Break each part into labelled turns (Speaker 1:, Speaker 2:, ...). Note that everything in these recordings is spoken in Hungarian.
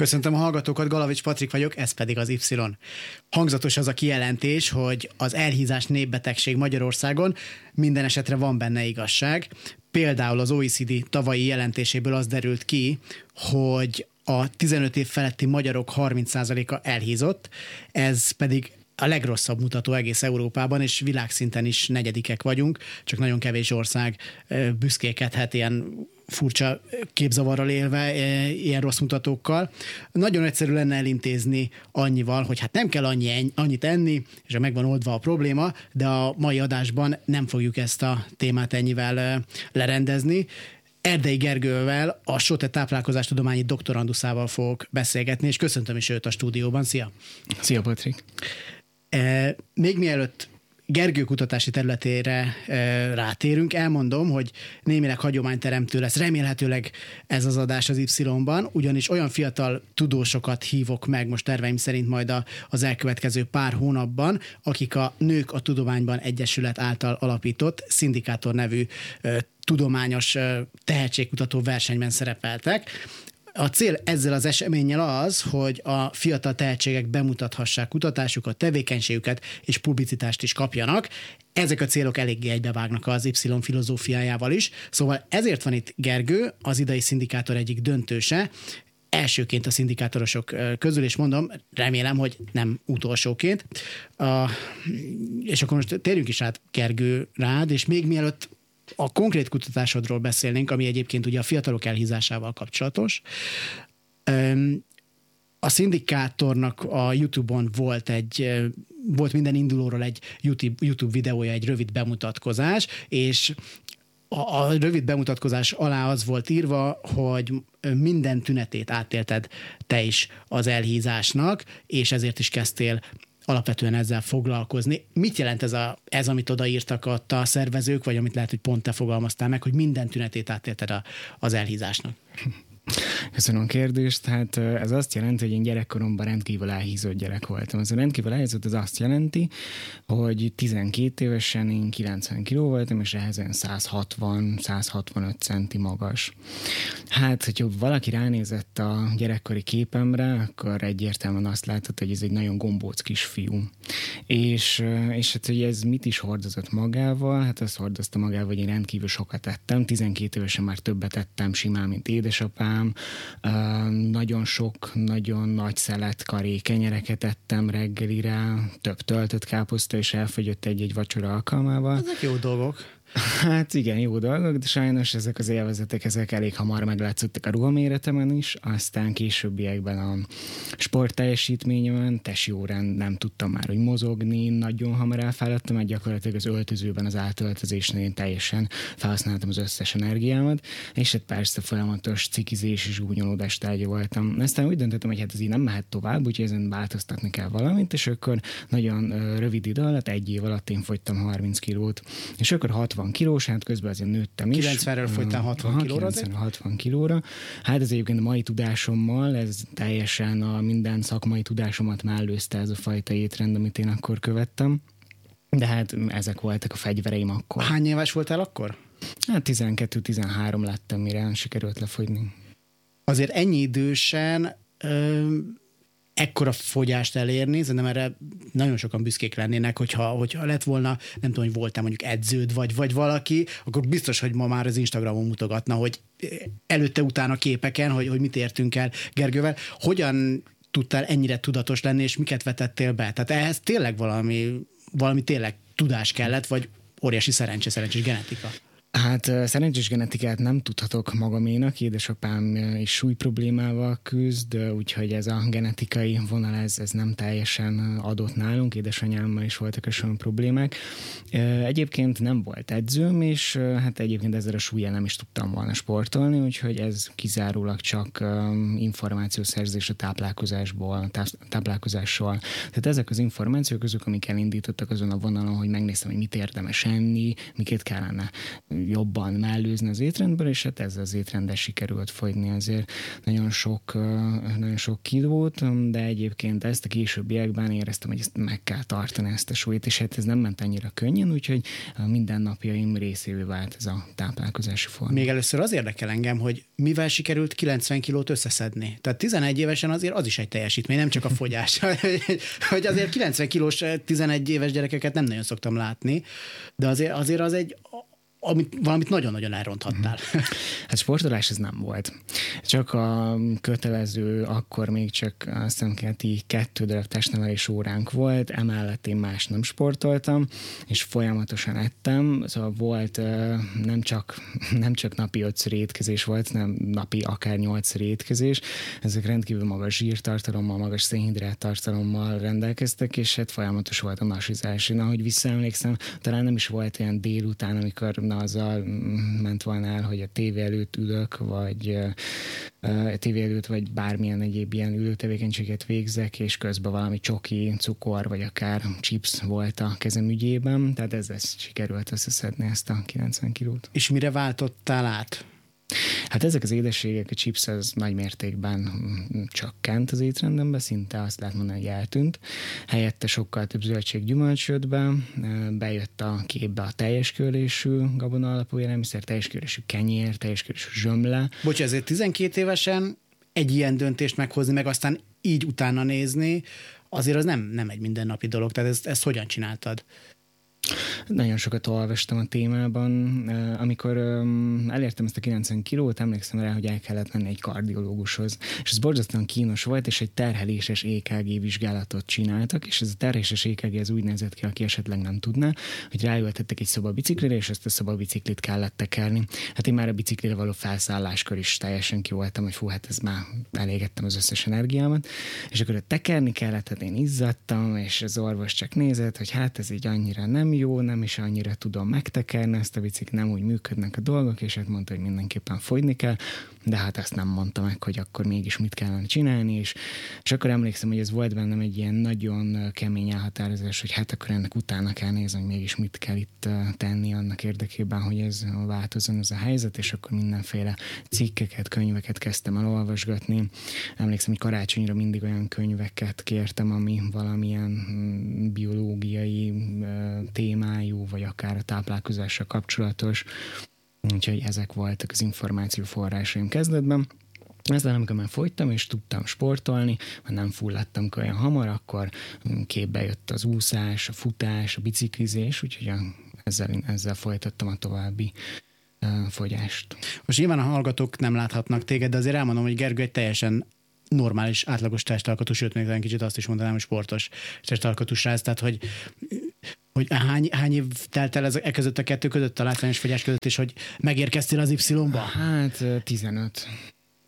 Speaker 1: Köszöntöm a hallgatókat, Galavics Patrik vagyok, ez pedig az Y. Hangzatos az a kijelentés, hogy az elhízás népbetegség Magyarországon minden esetre van benne igazság. Például az OECD tavalyi jelentéséből az derült ki, hogy a 15 év feletti magyarok 30%-a elhízott, ez pedig a legrosszabb mutató egész Európában, és világszinten is negyedikek vagyunk, csak nagyon kevés ország büszkékedhet ilyen furcsa képzavarral élve, ilyen rossz mutatókkal. Nagyon egyszerű lenne elintézni annyival, hogy hát nem kell annyi, annyit enni, és megvan oldva a probléma, de a mai adásban nem fogjuk ezt a témát ennyivel lerendezni. Erdei Gergővel, a Sote táplálkozástudományi doktoranduszával fogok beszélgetni, és köszöntöm is őt a stúdióban. Szia!
Speaker 2: Szia, Patrik!
Speaker 1: E, még mielőtt Gergő kutatási területére rátérünk, elmondom, hogy némileg hagyományteremtő lesz remélhetőleg ez az adás az Y-ban, ugyanis olyan fiatal tudósokat hívok meg most terveim szerint majd az elkövetkező pár hónapban, akik a Nők a Tudományban Egyesület által alapított Szindikátor nevű tudományos tehetségkutató versenyben szerepeltek. A cél ezzel az eseménnyel az, hogy a fiatal tehetségek bemutathassák kutatásukat, tevékenységüket és publicitást is kapjanak. Ezek a célok eléggé egybevágnak az Y filozófiájával is. Szóval ezért van itt Gergő, az idei szindikátor egyik döntőse, elsőként a szindikátorosok közül, és mondom, remélem, hogy nem utolsóként. A, és akkor most térjünk is át Gergő rád, és még mielőtt a konkrét kutatásodról beszélnénk, ami egyébként ugye a fiatalok elhízásával kapcsolatos. A szindikátornak a YouTube-on volt egy, volt minden indulóról egy YouTube, YouTube videója, egy rövid bemutatkozás, és a, a rövid bemutatkozás alá az volt írva, hogy minden tünetét átélted te is az elhízásnak, és ezért is kezdtél alapvetően ezzel foglalkozni. Mit jelent ez, a, ez amit odaírtak a, a szervezők, vagy amit lehet, hogy pont te fogalmaztál meg, hogy minden tünetét átélted a, az elhízásnak?
Speaker 2: Köszönöm a kérdést. Hát ez azt jelenti, hogy én gyerekkoromban rendkívül elhízott gyerek voltam. Ez a rendkívül elhízott az azt jelenti, hogy 12 évesen én 90 kg voltam, és ehhez 160-165 centi magas. Hát, hogyha valaki ránézett a gyerekkori képemre, akkor egyértelműen azt láthat, hogy ez egy nagyon gombóc kis fiú. És, és hát, hogy ez mit is hordozott magával? Hát azt hordozta magával, hogy én rendkívül sokat ettem. 12 évesen már többet ettem simán, mint édesapám, nagyon sok, nagyon nagy szelet karé kenyereket ettem reggelire, több töltött káposzta, és elfogyott egy-egy vacsora alkalmával.
Speaker 1: Ezek jó dolgok.
Speaker 2: Hát igen, jó dolgok, de sajnos ezek az élvezetek, ezek elég hamar meglátszottak a ruhaméretemen is, aztán későbbiekben a sportteljesítményemen, tesi órán nem tudtam már, hogy mozogni, nagyon hamar elfáradtam, mert gyakorlatilag az öltözőben, az átöltözésnél teljesen felhasználtam az összes energiámat, és hát persze folyamatos cikizés és gúnyolódás tárgya voltam. Aztán úgy döntöttem, hogy hát ez így nem mehet tovább, úgyhogy ezen változtatni kell valamit, és akkor nagyon rövid idő alatt, egy év alatt én fogytam 30 kilót, és akkor 60 60 kilós, hát közben azért nőttem is.
Speaker 1: 90-ről folytál 60 Aha, kilóra? 90
Speaker 2: 60 kilóra. Hát ez egyébként a mai tudásommal, ez teljesen a minden szakmai tudásomat mellőzte ez a fajta étrend, amit én akkor követtem. De hát ezek voltak a fegyvereim akkor.
Speaker 1: Hány éves voltál akkor?
Speaker 2: Hát 12-13 lettem, mire sikerült lefogyni.
Speaker 1: Azért ennyi idősen ö, ekkora fogyást elérni, szerintem erre nagyon sokan büszkék lennének, hogyha, hogyha lett volna, nem tudom, hogy voltál mondjuk edződ, vagy, vagy valaki, akkor biztos, hogy ma már az Instagramon mutogatna, hogy előtte-utána képeken, hogy, hogy mit értünk el Gergővel. Hogyan tudtál ennyire tudatos lenni, és miket vetettél be? Tehát ehhez tényleg valami, valami tényleg tudás kellett, vagy óriási szerencse, szerencsés genetika?
Speaker 2: Hát szerencsés genetikát nem tudhatok magaménak, édesapám is súly problémával küzd, úgyhogy ez a genetikai vonal ez, ez nem teljesen adott nálunk, édesanyámmal is voltak olyan problémák. Egyébként nem volt edzőm, és hát egyébként ezzel a súlyjal nem is tudtam volna sportolni, úgyhogy ez kizárólag csak információszerzés a táplálkozásból, táplálkozásról. Tehát ezek az információk azok, amik elindítottak azon a vonalon, hogy megnéztem, hogy mit érdemes enni, miket kellene jobban mellőzni az étrendből, és hát ezzel az étrenddel sikerült fogyni azért nagyon sok, nagyon sok kilót, de egyébként ezt a későbbiekben éreztem, hogy ezt meg kell tartani ezt a súlyt, és hát ez nem ment annyira könnyen, úgyhogy mindennapjaim részévé vált ez a táplálkozási forma.
Speaker 1: Még először az érdekel engem, hogy mivel sikerült 90 kilót összeszedni. Tehát 11 évesen azért az is egy teljesítmény, nem csak a fogyás. hogy azért 90 kilós 11 éves gyerekeket nem nagyon szoktam látni, de azért, azért az egy amit, valamit nagyon-nagyon elronthattál.
Speaker 2: Mhm. Hát sportolás ez nem volt. Csak a kötelező, akkor még csak a szemkeleti kettő darab testnevelés óránk volt, emellett én más nem sportoltam, és folyamatosan ettem, szóval volt nem csak, nem csak napi ötször étkezés volt, nem napi akár nyolcszor étkezés, ezek rendkívül magas zsírtartalommal, magas szénhidrát tartalommal rendelkeztek, és hát folyamatos volt a nasizás. Én ahogy visszaemlékszem, talán nem is volt olyan délután, amikor volna azzal ment volna el, hogy a tévé előtt ülök, vagy a tévé előtt, vagy bármilyen egyéb ilyen ülőtevékenységet végzek, és közben valami csoki, cukor, vagy akár chips volt a kezem ügyében, tehát ezzel sikerült összeszedni ezt a 90 kilót.
Speaker 1: És mire váltottál át?
Speaker 2: Hát ezek az édességek, a chips az nagy mértékben csökkent az étrendembe, szinte azt lehet mondani, hogy eltűnt. Helyette sokkal több zöldség gyümölcs jött be, bejött a képbe a teljes körésű gabona alapú élelmiszer, teljes körésű kenyér, teljes körésű zsömle.
Speaker 1: Bocs, ezért 12 évesen egy ilyen döntést meghozni, meg aztán így utána nézni, azért az nem, nem egy mindennapi dolog. Tehát ezt, ezt hogyan csináltad?
Speaker 2: Nagyon sokat olvastam a témában. Amikor elértem ezt a 90 kilót, emlékszem rá, hogy el kellett menni egy kardiológushoz. És ez borzasztóan kínos volt, és egy terheléses EKG vizsgálatot csináltak, és ez a terheléses EKG az úgy nézett ki, aki esetleg nem tudná, hogy ráültettek egy szobabiciklire, és ezt a szobabiciklit kellett tekerni. Hát én már a biciklire való felszálláskor is teljesen ki voltam, hogy fú, hát ez már elégettem az összes energiámat. És akkor tekerni kellett, hát én izzadtam, és az orvos csak nézett, hogy hát ez így annyira nem jó, nem is annyira tudom megtekerni ezt a biciklit, nem úgy működnek a dolgok, és hát mondta, hogy mindenképpen fogyni kell, de hát ezt nem mondta meg, hogy akkor mégis mit kellene csinálni, és, és akkor emlékszem, hogy ez volt bennem egy ilyen nagyon kemény elhatározás, hogy hát akkor ennek utána kell nézni, hogy mégis mit kell itt tenni annak érdekében, hogy ez változzon ez a helyzet, és akkor mindenféle cikkeket, könyveket kezdtem el olvasgatni. Emlékszem, hogy karácsonyra mindig olyan könyveket kértem, ami valamilyen mm, biológiai témájú, vagy akár a táplálkozással kapcsolatos, Úgyhogy ezek voltak az információ forrásaim kezdetben. Ezzel amikor már fogytam, és tudtam sportolni, ha nem fulladtam olyan hamar, akkor képbe jött az úszás, a futás, a biciklizés, úgyhogy ezzel, ezzel folytattam a további fogyást.
Speaker 1: Most nyilván a hallgatók nem láthatnak téged, de azért elmondom, hogy Gergő egy teljesen normális, átlagos testalkatú, sőt, még egy kicsit azt is mondanám, hogy sportos testalkatú srác, tehát hogy hogy hány, hány év telt el ez, e között a kettő között, a látványos fogyás között, és hogy megérkeztél az Y-ba?
Speaker 2: Hát 15.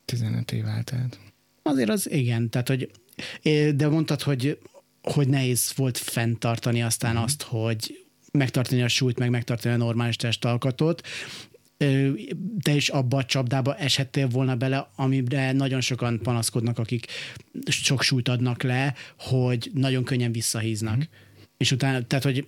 Speaker 2: 15 év eltelt.
Speaker 1: Azért az igen, tehát hogy de mondtad, hogy, hogy nehéz volt fenntartani aztán mm. azt, hogy megtartani a súlyt, meg megtartani a normális testalkatot te is abba a csapdába eshettél volna bele, amire nagyon sokan panaszkodnak, akik sok súlyt adnak le, hogy nagyon könnyen visszahíznak. Mm. És utána, tehát, hogy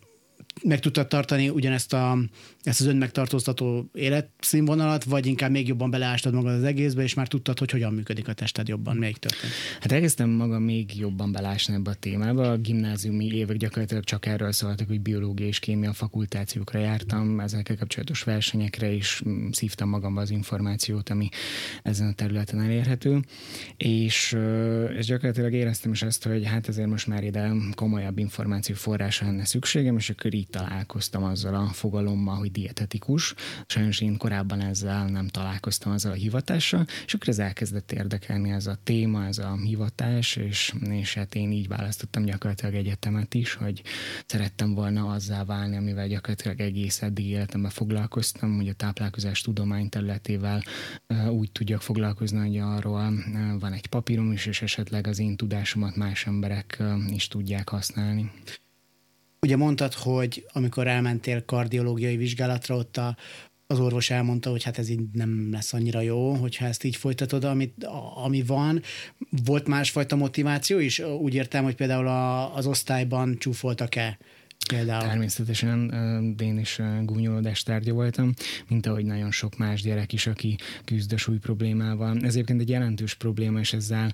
Speaker 1: meg tudtad tartani ugyanezt a, ezt az önmegtartóztató életszínvonalat, vagy inkább még jobban beleástad magad az egészbe, és már tudtad, hogy hogyan működik a tested jobban, még történt?
Speaker 2: Hát elkezdtem magam még jobban belásni ebbe a témába. A gimnáziumi évek gyakorlatilag csak erről szóltak, hogy biológia és kémia fakultációkra jártam, ezekkel kapcsolatos versenyekre is mm, szívtam magamba az információt, ami ezen a területen elérhető. És, és gyakorlatilag éreztem is azt, hogy hát ezért most már ide komolyabb információ forrása lenne szükségem, és akkor így így találkoztam azzal a fogalommal, hogy dietetikus. Sajnos én korábban ezzel nem találkoztam azzal a hivatással, és akkor ez elkezdett érdekelni ez a téma, ez a hivatás, és, és hát én így választottam gyakorlatilag egyetemet is, hogy szerettem volna azzá válni, amivel gyakorlatilag egész eddig életemben foglalkoztam, hogy a táplálkozás tudomány területével úgy tudjak foglalkozni, hogy arról van egy papírom is, és esetleg az én tudásomat más emberek is tudják használni.
Speaker 1: Ugye mondtad, hogy amikor elmentél kardiológiai vizsgálatra, ott a, az orvos elmondta, hogy hát ez így nem lesz annyira jó, hogyha ezt így folytatod, amit, ami van. Volt másfajta motiváció is? Úgy értem, hogy például a, az osztályban csúfoltak-e
Speaker 2: Például. Természetesen én is gúnyolódás tárgya voltam, mint ahogy nagyon sok más gyerek is, aki küzd a súly problémával. Ez egyébként egy jelentős probléma, és ezzel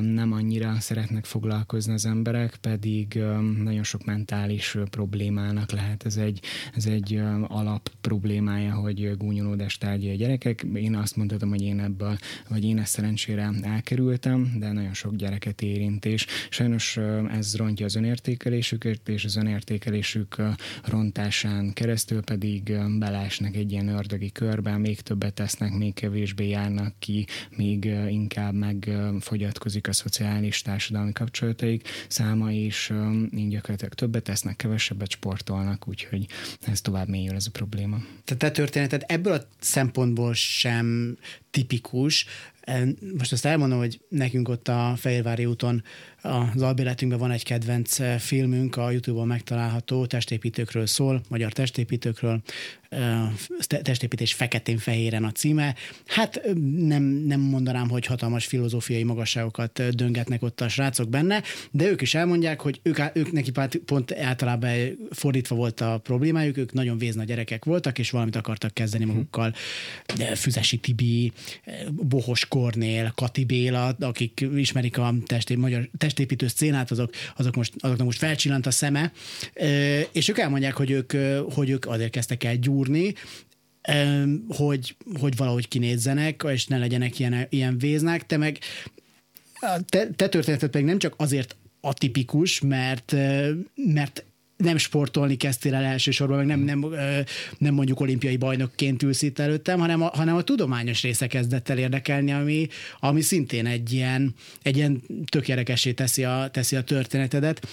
Speaker 2: nem annyira szeretnek foglalkozni az emberek, pedig nagyon sok mentális problémának lehet. Ez egy, ez egy alap problémája, hogy gúnyolódás tárgya a gyerekek. Én azt mondhatom, hogy én ebből, vagy én ezt szerencsére elkerültem, de nagyon sok gyereket érint, és sajnos ez rontja az önértékelésüket, és az önértékelésüket értékelésük rontásán keresztül pedig belásnak egy ilyen ördögi körbe, még többet tesznek, még kevésbé járnak ki, még inkább megfogyatkozik a szociális társadalmi kapcsolataik száma, és így gyakorlatilag többet tesznek, kevesebbet sportolnak, úgyhogy ez tovább mélyül ez a probléma.
Speaker 1: Tehát te történeted ebből a szempontból sem tipikus. Most azt elmondom, hogy nekünk ott a Fehérvári úton az albéletünkben van egy kedvenc eh, filmünk, a YouTube-on megtalálható, testépítőkről szól, magyar testépítőkről, testépítés feketén-fehéren a címe. Hát nem, nem mondanám, hogy hatalmas filozófiai magasságokat döngetnek ott a srácok benne, de ők is elmondják, hogy ők, ők neki pont általában fordítva volt a problémájuk, ők nagyon vézna gyerekek voltak, és valamit akartak kezdeni magukkal. Füzesi Tibi, Bohos Kornél, Kati Béla, akik ismerik a testi, magyar test testépítő szcénát, azok, azok most, azoknak most felcsillant a szeme, és ők elmondják, hogy ők, hogy ők azért kezdtek el gyúrni, hogy, hogy valahogy kinézzenek, és ne legyenek ilyen, ilyen véznek, te meg te, te történeted pedig nem csak azért atipikus, mert, mert nem sportolni kezdtél el elsősorban, meg nem, nem, nem mondjuk olimpiai bajnokként ülsz itt előttem, hanem a, hanem a tudományos része kezdett el érdekelni, ami, ami szintén egy ilyen, egy ilyen tök teszi a, teszi a történetedet.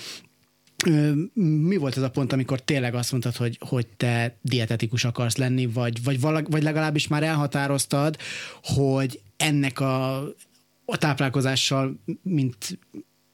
Speaker 1: Mi volt ez a pont, amikor tényleg azt mondtad, hogy, hogy te dietetikus akarsz lenni, vagy, vagy, valag, vagy legalábbis már elhatároztad, hogy ennek a, a táplálkozással, mint,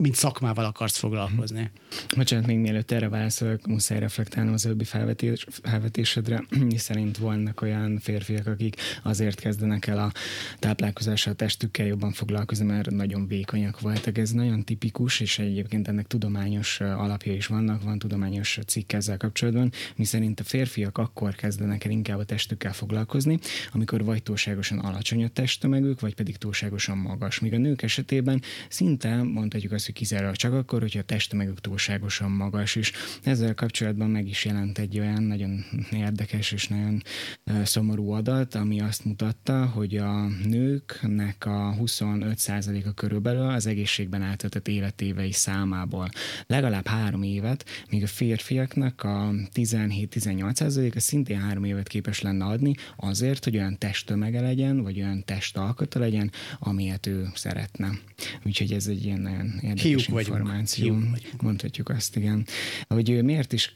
Speaker 1: mint szakmával akarsz foglalkozni.
Speaker 2: Bocsánat, még mielőtt erre válaszolok, muszáj reflektálnom az előbbi felvetés, felvetésedre, szerint vannak olyan férfiak, akik azért kezdenek el a táplálkozással a testükkel jobban foglalkozni, mert nagyon vékonyak voltak. Ez nagyon tipikus, és egyébként ennek tudományos alapja is vannak, van tudományos cikk ezzel kapcsolatban, mi szerint a férfiak akkor kezdenek el inkább a testükkel foglalkozni, amikor vagy túlságosan alacsony a testtömegük, vagy pedig túlságosan magas. Míg a nők esetében szinte mondhatjuk azt, hogy kizárólag csak akkor, hogyha a testtömegük túlságosan magas, és ezzel kapcsolatban meg is jelent egy olyan nagyon érdekes és nagyon szomorú adat, ami azt mutatta, hogy a nőknek a 25%-a körülbelül az egészségben eltöltött életévei számából legalább három évet, míg a férfiaknak a 17-18%-a szintén három évet képes lenne adni azért, hogy olyan testtömege legyen, vagy olyan testalkata legyen, amilyet ő szeretne. Úgyhogy ez egy ilyen nagyon érdekes
Speaker 1: Hiúk
Speaker 2: információ. Vagyunk. Mondhatjuk azt, igen. Hogy miért is,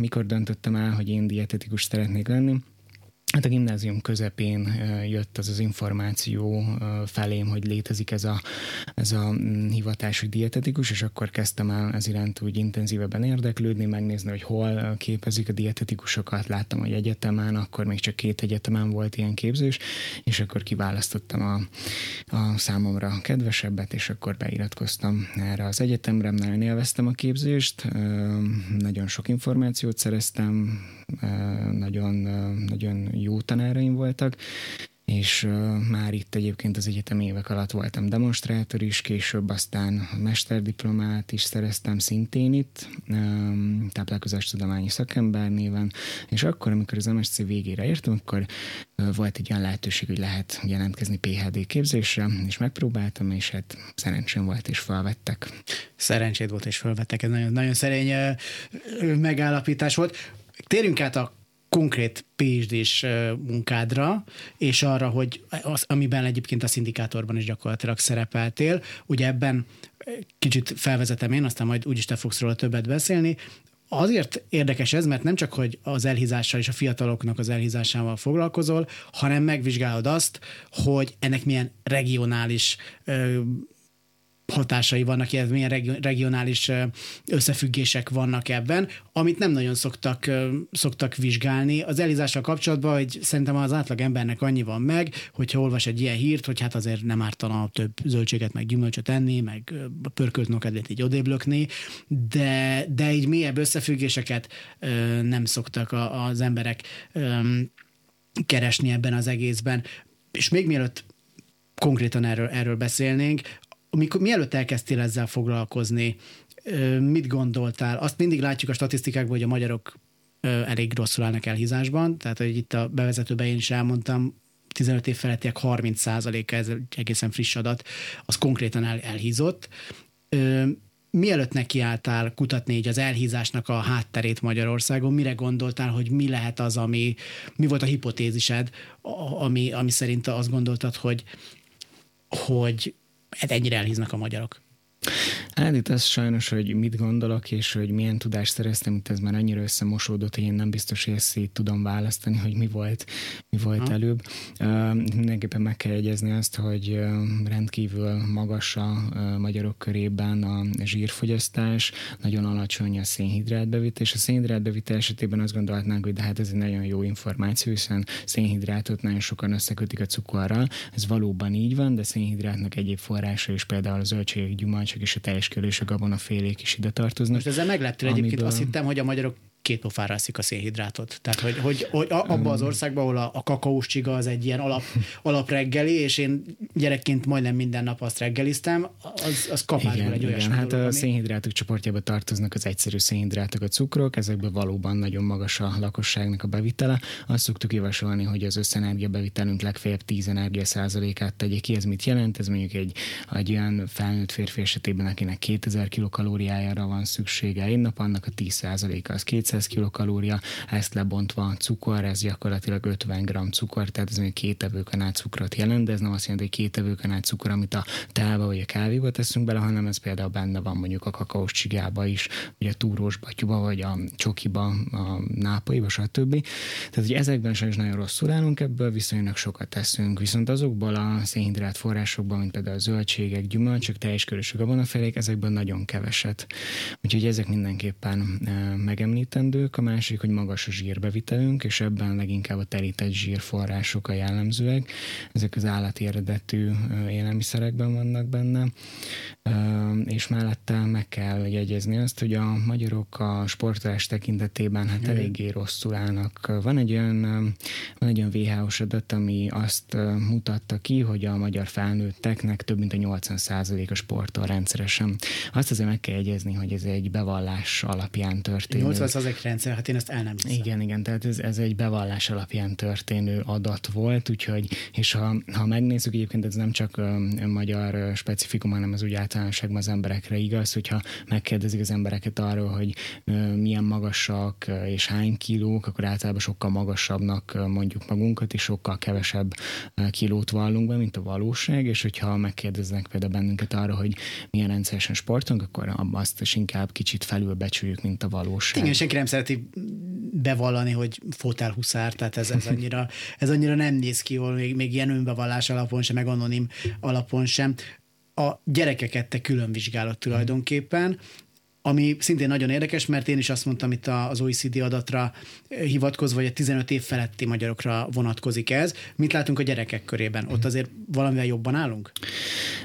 Speaker 2: mikor döntöttem el, hogy én dietetikus szeretnék lenni, Hát a gimnázium közepén jött az az információ felém, hogy létezik ez a, ez a mm, hivatás, hogy dietetikus, és akkor kezdtem el ez iránt úgy intenzívebben érdeklődni, megnézni, hogy hol képezik a dietetikusokat. Láttam, hogy egyetemen, akkor még csak két egyetemen volt ilyen képzés, és akkor kiválasztottam a, a számomra kedvesebbet, és akkor beiratkoztam erre az egyetemre, nagyon élveztem a képzést, nagyon sok információt szereztem, nagyon, nagyon jó tanáraim voltak, és már itt egyébként az egyetem évek alatt voltam demonstrátor is, később aztán mesterdiplomát is szereztem szintén itt, um, táplálkozástudományi szakember néven, és akkor, amikor az MSC végére értem, akkor volt egy olyan lehetőség, hogy lehet jelentkezni PHD képzésre, és megpróbáltam, és hát szerencsém volt, és felvettek.
Speaker 1: Szerencséd volt, és felvettek, ez nagyon, nagyon szerény megállapítás volt. Térjünk át a konkrét PhD-s munkádra, és arra, hogy az, amiben egyébként a szindikátorban is gyakorlatilag szerepeltél. Ugye ebben kicsit felvezetem én, aztán majd úgyis te fogsz róla többet beszélni. Azért érdekes ez, mert nem csak, hogy az elhízással és a fiataloknak az elhízásával foglalkozol, hanem megvizsgálod azt, hogy ennek milyen regionális hatásai vannak, illetve milyen regionális összefüggések vannak ebben, amit nem nagyon szoktak, szoktak vizsgálni. Az elizással kapcsolatban, hogy szerintem az átlag embernek annyi van meg, hogyha olvas egy ilyen hírt, hogy hát azért nem ártana több zöldséget, meg gyümölcsöt enni, meg pörkölt nokedét így odéblökni, de, de így mélyebb összefüggéseket nem szoktak az emberek keresni ebben az egészben. És még mielőtt konkrétan erről, erről beszélnénk, amikor, mielőtt elkezdtél ezzel foglalkozni, mit gondoltál? Azt mindig látjuk a statisztikákban, hogy a magyarok elég rosszul állnak elhízásban, tehát hogy itt a bevezetőben én is elmondtam, 15 év felettiek 30 a ez egészen friss adat, az konkrétan el, elhízott. Mielőtt nekiálltál kutatni így az elhízásnak a hátterét Magyarországon, mire gondoltál, hogy mi lehet az, ami, mi volt a hipotézised, ami, ami szerint azt gondoltad, hogy, hogy ennyire elhíznak a magyarok.
Speaker 2: Hát itt az sajnos, hogy mit gondolok, és hogy milyen tudást szereztem, itt ez már annyira összemosódott, hogy én nem biztos, hogy ezt így tudom választani, hogy mi volt, mi volt ha. előbb. Uh, mindenképpen meg kell jegyezni azt, hogy rendkívül magas a magyarok körében a zsírfogyasztás, nagyon alacsony a szénhidrátbevitel, és a szénhidrátbevitel esetében azt gondolhatnánk, hogy de hát ez egy nagyon jó információ, hiszen szénhidrátot nagyon sokan összekötik a cukorral. Ez valóban így van, de szénhidrátnak egyéb forrása is például a zöldségek, gyümölcsök és a teljes körül és a gabonafélék is ide tartoznak.
Speaker 1: Most ezzel megleptél amiből... egyébként, azt hittem, hogy a magyarok két pofára eszik a szénhidrátot. Tehát, hogy, hogy, hogy abban az országban, ahol a, a kakaós csiga az egy ilyen alap, alapreggeli, és én gyerekként majdnem minden nap azt reggeliztem, az, az kapásból egy olyasmi
Speaker 2: Hát dolog, a ami... szénhidrátok csoportjába tartoznak az egyszerű szénhidrátok, a cukrok, ezekben valóban nagyon magas a lakosságnak a bevitele. Azt szoktuk javasolni, hogy az összenergia bevitelünk legfeljebb 10 energia százalékát tegye ki. Ez mit jelent? Ez mondjuk egy, egy olyan felnőtt férfi esetében, akinek 2000 kilokalóriájára van szüksége egy nap, annak a 10 százaléka az 200 200 kilokalória, ezt lebontva cukor, ez gyakorlatilag 50 g cukor, tehát ez mondjuk két evőkanál cukrot jelent, de ez nem azt jelenti, hogy két evőkanál cukor, amit a teába vagy a kávéba teszünk bele, hanem ez például benne van mondjuk a kakaós csigába is, vagy a túrós batyuba, vagy a csokiba, a nápaiba, stb. Tehát, hogy ezekben sajnos nagyon rosszul állunk, ebből viszonylag sokat teszünk, viszont azokból a szénhidrát forrásokban, mint például a zöldségek, gyümölcsök, teljes körös gabonafélék, ezekből nagyon keveset. Úgyhogy ezek mindenképpen eh, megemlítem teendők, a másik, hogy magas a zsírbevitelünk, és ebben leginkább a terített zsírforrások a jellemzőek. Ezek az állati eredetű élelmiszerekben vannak benne, és mellette meg kell jegyezni azt, hogy a magyarok a sportolás tekintetében hát eléggé rosszul állnak. Van egy olyan, van egy olyan WHO-s adat, ami azt mutatta ki, hogy a magyar felnőtteknek több mint a 80% a sportol rendszeresen. Azt azért meg kell jegyezni, hogy ez egy bevallás alapján történő.
Speaker 1: 80 rendszer, hát én ezt el nem hiszem.
Speaker 2: Igen, igen, tehát ez, ez egy bevallás alapján történő adat volt, úgyhogy, és ha, ha megnézzük, egyébként ez nem csak a magyar specifikum, hanem az úgy általánosságban az emberekre igaz, hogyha megkérdezik az embereket arról, hogy milyen magasak és hány kilók, akkor általában sokkal magasabbnak mondjuk magunkat, és sokkal kevesebb kilót vallunk be, mint a valóság, és hogyha megkérdeznek például bennünket arról, hogy milyen rendszeresen sportunk, akkor azt is inkább kicsit felülbecsüljük, mint a valóság.
Speaker 1: Igen, senki nem szereti bevallani, hogy fotelhuszár, tehát ez, ez, annyira, ez annyira nem néz ki jól, még, még ilyen önbevallás alapon sem, meg anonim alapon sem. A gyerekeket te külön vizsgálod tulajdonképpen, ami szintén nagyon érdekes, mert én is azt mondtam itt az OECD adatra hivatkozva, hogy a 15 év feletti magyarokra vonatkozik ez. Mit látunk a gyerekek körében? Ott azért valamivel jobban állunk?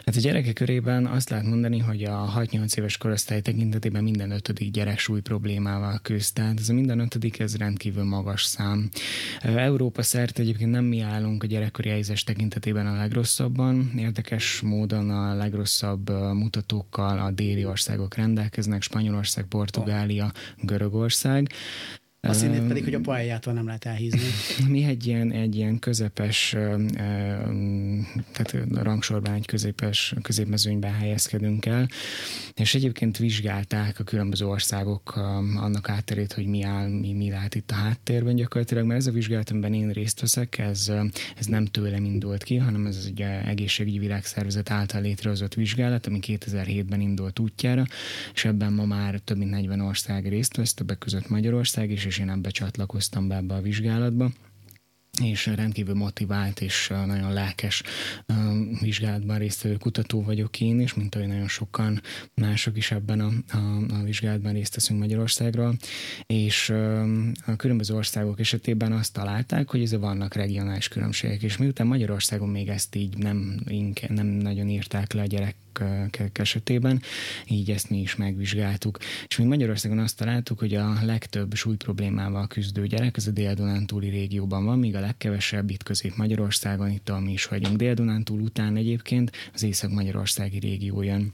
Speaker 2: Hát a gyerekek körében azt lehet mondani, hogy a 6-8 éves korosztály tekintetében minden ötödik gyerek súly problémával küzd. Tehát ez a minden ötödik, ez rendkívül magas szám. Európa szerte egyébként nem mi állunk a gyerekkori helyzes tekintetében a legrosszabban. Érdekes módon a legrosszabb mutatókkal a déli országok rendelkeznek, Spanyolország, Portugália, Görögország.
Speaker 1: A színét pedig, hogy a paeljától nem lehet elhízni.
Speaker 2: Mi egy ilyen, egy ilyen közepes, tehát rangsorban egy középes, középmezőnyben helyezkedünk el, és egyébként vizsgálták a különböző országok annak átterét, hogy mi áll, mi, mi lát itt a háttérben gyakorlatilag, mert ez a vizsgálat, amiben én részt veszek, ez, ez nem tőlem indult ki, hanem ez egy egészségügyi világszervezet által létrehozott vizsgálat, ami 2007-ben indult útjára, és ebben ma már több mint 40 ország részt vesz, többek között Magyarország is, és én ebbe csatlakoztam be ebbe a vizsgálatba és rendkívül motivált és nagyon lelkes vizsgálatban résztvevő kutató vagyok én is, mint ahogy nagyon sokan mások is ebben a, a, a vizsgálatban részt veszünk Magyarországról, és a különböző országok esetében azt találták, hogy ez vannak regionális különbségek, és miután Magyarországon még ezt így nem, nem nagyon írták le a gyerek esetében, így ezt mi is megvizsgáltuk. És még Magyarországon azt találtuk, hogy a legtöbb súly problémával küzdő gyerek az a Dél-Dunántúli régióban van, míg a legkevesebb itt Közép-Magyarországon, itt ahol mi is vagyunk. Dél-Dunántúl után egyébként az Észak-Magyarországi régió jön.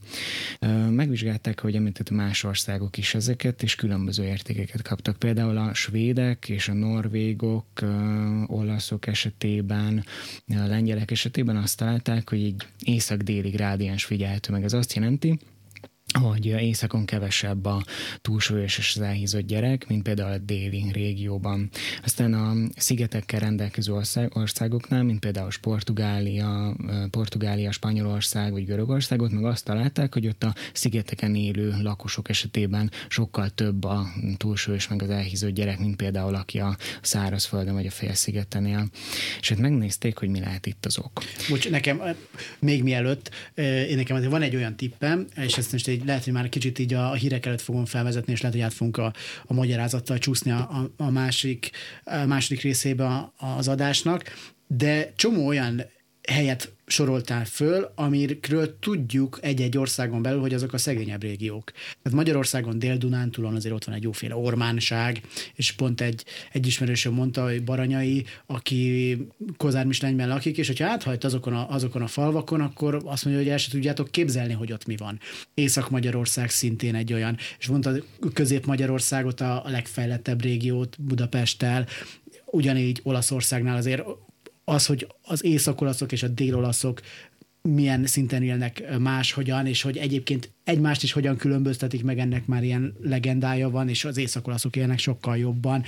Speaker 2: Megvizsgálták, hogy említett más országok is ezeket, és különböző értékeket kaptak. Például a svédek és a norvégok, olaszok esetében, a lengyelek esetében azt találták, hogy egy észak-déli grádiens figyel figyelhető meg. Ez azt jelenti, hogy északon kevesebb a túlsúlyos és az elhízott gyerek, mint például a déli régióban. Aztán a szigetekkel rendelkező országoknál, mint például Portugália, Portugália, Spanyolország vagy Görögország, ott meg azt találták, hogy ott a szigeteken élő lakosok esetében sokkal több a túlsúlyos meg az elhízott gyerek, mint például aki a szárazföldön vagy a félszigeten él. És hát megnézték, hogy mi lehet itt az ok.
Speaker 1: Bocs, nekem még mielőtt, én nekem van egy olyan tippem, és ezt most egy lehet, hogy már kicsit így a, hírek előtt fogom felvezetni, és lehet, hogy át fogunk a, a magyarázattal csúszni a, a másik, a második részébe az adásnak, de csomó olyan helyet soroltál föl, amiről tudjuk egy-egy országon belül, hogy azok a szegényebb régiók. Tehát Magyarországon Dél-Dunántúlon azért ott van egy jóféle ormánság, és pont egy, egy ismerősöm mondta, hogy Baranyai, aki Kozármislenyben lakik, és hogyha áthajt azokon a, azokon a falvakon, akkor azt mondja, hogy el se tudjátok képzelni, hogy ott mi van. Észak-Magyarország szintén egy olyan, és mondta Közép-Magyarországot a legfejlettebb régiót Budapesttel, ugyanígy Olaszországnál azért az, hogy az északolaszok és a délolaszok milyen szinten élnek máshogyan, és hogy egyébként egymást is hogyan különböztetik meg, ennek már ilyen legendája van, és az északolaszok élnek sokkal jobban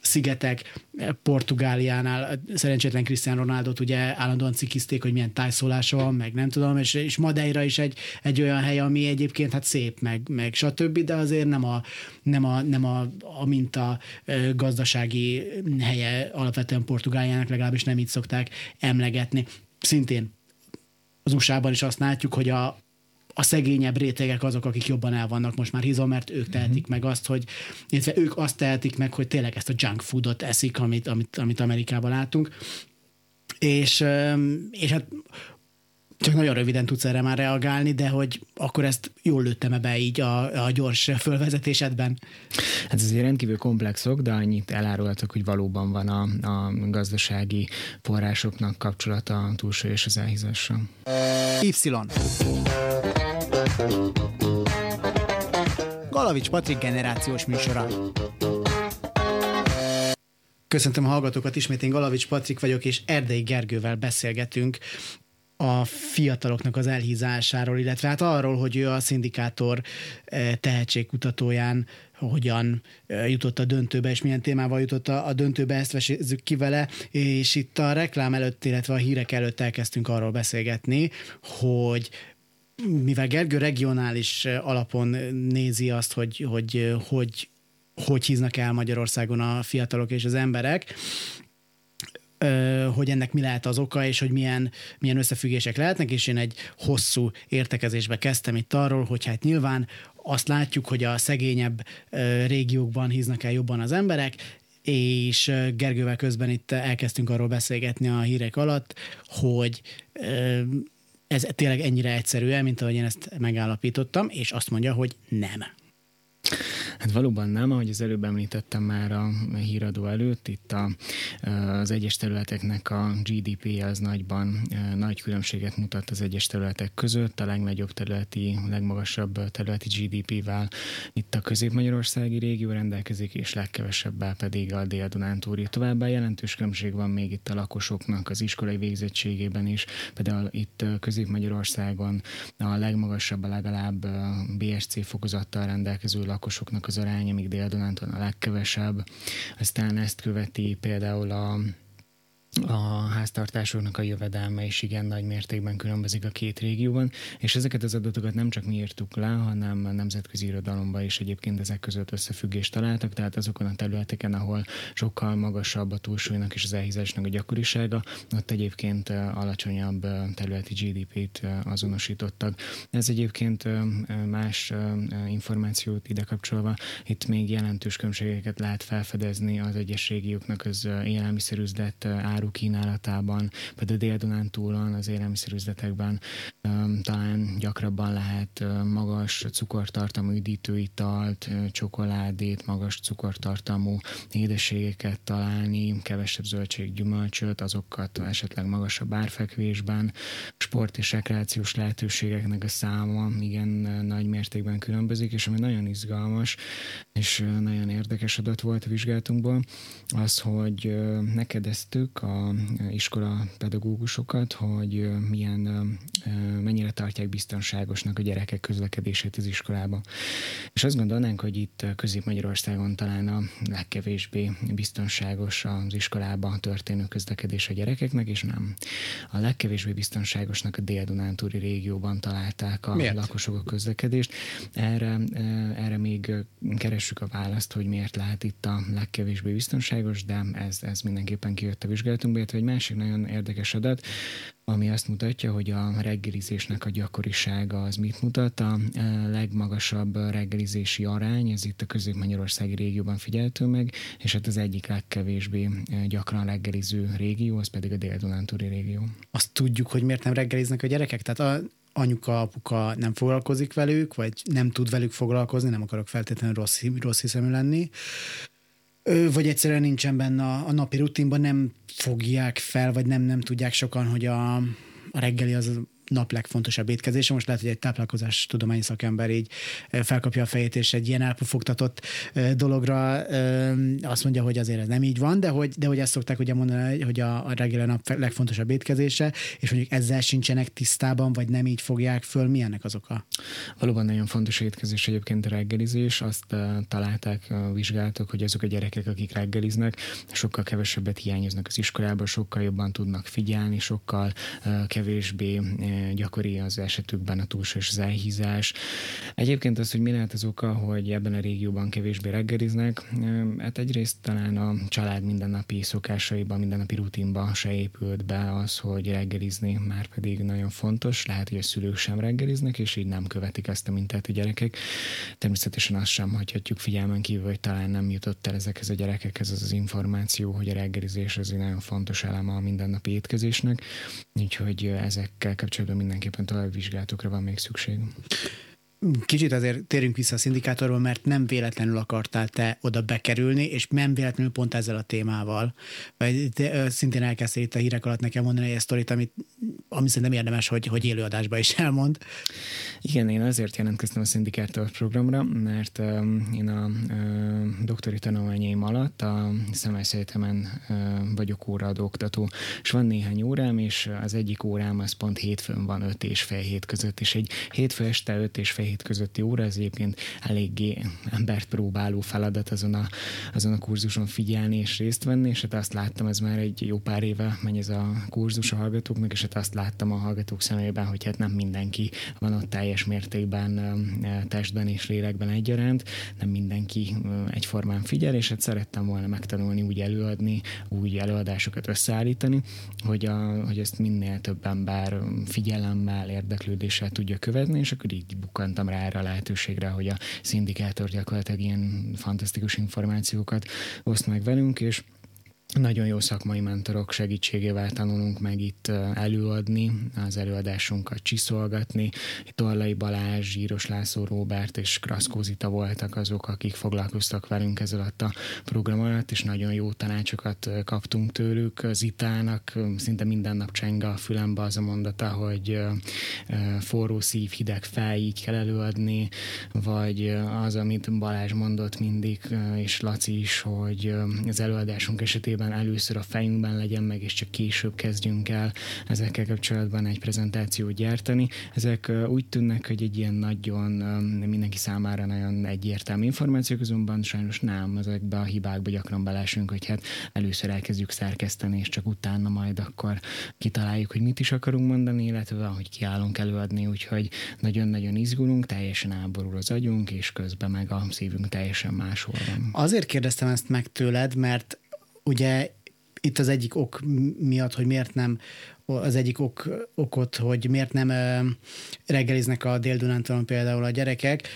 Speaker 1: szigetek, Portugáliánál szerencsétlen Cristiano Ronaldo ugye állandóan cikizték, hogy milyen tájszólása van, meg nem tudom, és, és Madeira is egy, egy olyan hely, ami egyébként hát szép, meg, meg stb., de azért nem a, nem a, nem a, a minta gazdasági helye alapvetően Portugáliának, legalábbis nem így szokták emlegetni. Szintén az USA-ban is azt látjuk, hogy a, a szegényebb rétegek azok, akik jobban el vannak most már hízom, mert ők tehetik uh-huh. meg azt, hogy illetve ők azt tehetik meg, hogy tényleg ezt a junk foodot eszik, amit, amit, amit Amerikában látunk. És, és hát csak nagyon röviden tudsz erre már reagálni, de hogy akkor ezt jól lőttem be így a, a gyors fölvezetésedben?
Speaker 2: Hát ez azért rendkívül komplexok, de annyit elárultak, hogy valóban van a, a gazdasági forrásoknak kapcsolata a túlsúly és az elhízással.
Speaker 3: Y. Galavics Patrik generációs műsora. Köszöntöm a hallgatókat, ismét én Galavics Patrik vagyok, és Erdei Gergővel beszélgetünk a fiataloknak az elhízásáról, illetve hát arról, hogy ő a szindikátor eh, tehetségkutatóján hogyan eh, jutott a döntőbe, és milyen témával jutott a, döntőbe, ezt vesézzük ki vele, és itt a reklám előtt, illetve a hírek előtt elkezdtünk arról beszélgetni, hogy mivel Gergő regionális eh, alapon nézi azt, hogy hogy, hogy, hogy híznak el Magyarországon a fiatalok és az emberek, hogy ennek mi lehet az oka, és hogy milyen, milyen összefüggések lehetnek, és én egy hosszú értekezésbe kezdtem itt arról, hogy hát nyilván azt látjuk, hogy a szegényebb régiókban híznak el jobban az emberek, és Gergővel közben itt elkezdtünk arról beszélgetni a hírek alatt, hogy
Speaker 1: ez tényleg ennyire egyszerű, mint ahogy én ezt megállapítottam, és azt mondja, hogy nem.
Speaker 2: Hát valóban nem, ahogy az előbb említettem már a híradó előtt, itt a, az egyes területeknek a GDP az nagyban nagy különbséget mutat az egyes területek között, a legnagyobb területi, legmagasabb területi GDP-vel itt a közép-magyarországi régió rendelkezik, és legkevesebbel pedig a dél-dunántúri. Továbbá jelentős különbség van még itt a lakosoknak az iskolai végzettségében is, például itt Közép-Magyarországon a legmagasabb, legalább BSC fokozattal rendelkező lakosoknak az aránya, míg Dél-Dunánton a legkevesebb. Aztán ezt követi például a a háztartásoknak a jövedelme is igen nagy mértékben különbözik a két régióban, és ezeket az adatokat nem csak mi írtuk le, hanem a nemzetközi irodalomban is egyébként ezek között összefüggést találtak, tehát azokon a területeken, ahol sokkal magasabb a túlsúlynak és az elhízásnak a gyakorisága, ott egyébként alacsonyabb területi GDP-t azonosítottak. Ez egyébként más információt ide kapcsolva, itt még jelentős különbségeket lehet felfedezni az egyes régióknak az élelmiszerüzlet áru kínálatában, például Dél-Dunántúlon az élelmiszerüzletekben talán gyakrabban lehet magas cukortartalmú üdítőitalt, csokoládét, magas cukortartalmú édességeket találni, kevesebb zöldség, gyümölcsöt, azokat esetleg magasabb árfekvésben, sport és rekreációs lehetőségeknek a száma igen nagy mértékben különbözik, és ami nagyon izgalmas, és nagyon érdekes adat volt a vizsgálatunkból, az, hogy megkérdeztük a iskola pedagógusokat, hogy milyen, mennyire tartják biztonságosnak a gyerekek közlekedését az iskolába. És azt gondolnánk, hogy itt Közép-Magyarországon talán a legkevésbé biztonságos az iskolába történő közlekedés a gyerekeknek, és nem. A legkevésbé biztonságosnak a Dél-Dunántúri régióban találták a Miért? lakosok a közlekedést. Erre, erre még keressük a választ, hogy miért lehet itt a legkevésbé biztonságos, de ez, ez mindenképpen kijött a vizsgálatunkba, illetve egy másik nagyon érdekes adat, ami azt mutatja, hogy a reggelizésnek a gyakorisága az mit mutat. A legmagasabb reggelizési arány, ez itt a közép-magyarországi régióban figyelhető meg, és hát az egyik legkevésbé gyakran reggeliző régió, az pedig a dél-dunántúri régió.
Speaker 1: Azt tudjuk, hogy miért nem reggeliznek a gyerekek? Tehát a anyuka, apuka nem foglalkozik velük, vagy nem tud velük foglalkozni, nem akarok feltétlenül rossz, rossz hiszemű lenni, vagy egyszerűen nincsen benne a, a napi rutinban, nem fogják fel, vagy nem, nem tudják sokan, hogy a, a reggeli az nap legfontosabb étkezése. Most lehet, hogy egy táplálkozás tudományi szakember így felkapja a fejét, és egy ilyen elpufogtatott dologra azt mondja, hogy azért ez nem így van, de hogy, de hogy ezt szokták ugye mondani, hogy a, a reggel nap legfontosabb étkezése, és mondjuk ezzel sincsenek tisztában, vagy nem így fogják föl, mi ennek az oka?
Speaker 2: Valóban nagyon fontos étkezés egyébként a reggelizés. Azt találták, vizsgáltak, hogy azok a gyerekek, akik reggeliznek, sokkal kevesebbet hiányoznak az iskolából, sokkal jobban tudnak figyelni, sokkal kevésbé gyakori az esetükben a túlsúlyos az elhízás. Egyébként az, hogy mi lehet az oka, hogy ebben a régióban kevésbé reggeliznek, hát egyrészt talán a család mindennapi szokásaiban, mindennapi rutinba se épült be az, hogy reggelizni már pedig nagyon fontos. Lehet, hogy a szülők sem reggeliznek, és így nem követik ezt a mintát a gyerekek. Természetesen azt sem hagyhatjuk figyelmen kívül, hogy talán nem jutott el ezekhez a gyerekekhez az az információ, hogy a reggelizés az egy nagyon fontos eleme a mindennapi étkezésnek. Úgyhogy ezekkel kapcsolatban esetben mindenképpen további vizsgálatokra van még szükség.
Speaker 1: Kicsit azért térjünk vissza a szindikátorba, mert nem véletlenül akartál te oda bekerülni, és nem véletlenül pont ezzel a témával. Te, szintén elkezdtél itt a hírek alatt nekem mondani egy sztorit, amit, ami szerintem érdemes, hogy, hogy élőadásba is elmond.
Speaker 2: Igen, én azért jelentkeztem a szindikátor programra, mert um, én a uh, doktori tanulmányaim alatt a Szemály Egyetemen uh, vagyok óraadó oktató, és van néhány órám, és az egyik órám az pont hétfőn van öt és fél hét között, és egy hétfő este öt és fél hét közötti óra, ez egyébként eléggé embert próbáló feladat azon a, azon a kurzuson figyelni és részt venni, és hát azt láttam, ez már egy jó pár éve megy ez a kurzus a hallgatóknak, és hát azt láttam a hallgatók szemében, hogy hát nem mindenki van ott teljes mértékben testben és lélekben egyaránt, nem mindenki egyformán figyel, és hát szerettem volna megtanulni úgy előadni, úgy előadásokat összeállítani, hogy, a, hogy ezt minél több ember figyelemmel, érdeklődéssel tudja követni, és akkor így bukkantam bukkantam rá erre a lehetőségre, hogy a szindikátor gyakorlatilag ilyen fantasztikus információkat oszt meg velünk, és nagyon jó szakmai mentorok segítségével tanulunk meg itt előadni, az előadásunkat csiszolgatni. Torlai Balázs, Zsíros László, Róbert és Kraszkózita voltak azok, akik foglalkoztak velünk ez alatt a program alatt, és nagyon jó tanácsokat kaptunk tőlük. Zitának szinte minden nap csenge a fülembe az a mondata, hogy forró szív, hideg fej, így kell előadni, vagy az, amit Balázs mondott mindig, és Laci is, hogy az előadásunk esetében esetében először a fejünkben legyen meg, és csak később kezdjünk el ezekkel kapcsolatban egy prezentációt gyártani. Ezek úgy tűnnek, hogy egy ilyen nagyon mindenki számára nagyon egyértelmű információk, azonban sajnos nem, ezekbe a hibákba gyakran belesünk, hogy hát először elkezdjük szerkeszteni, és csak utána majd akkor kitaláljuk, hogy mit is akarunk mondani, illetve hogy kiállunk előadni, úgyhogy nagyon-nagyon izgulunk, teljesen áborul az agyunk, és közben meg a szívünk teljesen máshol van.
Speaker 1: Azért kérdeztem ezt meg tőled, mert ugye itt az egyik ok miatt, hogy miért nem az egyik ok, okot, hogy miért nem reggeliznek a dél például a gyerekek,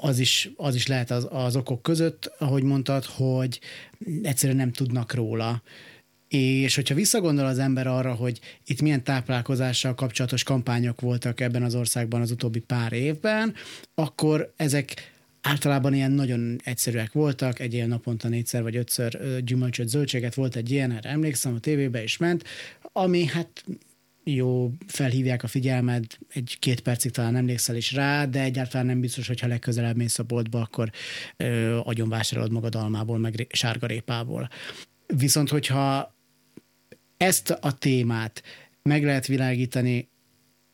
Speaker 1: az is, az is lehet az, az okok között, ahogy mondtad, hogy egyszerűen nem tudnak róla. És hogyha visszagondol az ember arra, hogy itt milyen táplálkozással kapcsolatos kampányok voltak ebben az országban az utóbbi pár évben, akkor ezek általában ilyen nagyon egyszerűek voltak, egy ilyen naponta négyszer vagy ötször gyümölcsöt, zöldséget, volt egy ilyen, erre emlékszem, a tévébe is ment, ami hát jó, felhívják a figyelmed, egy-két percig talán emlékszel is rá, de egyáltalán nem biztos, hogy ha legközelebb mész a boltba, akkor ö, agyon vásárolod magad almából, meg sárgarépából. Viszont, hogyha ezt a témát meg lehet világítani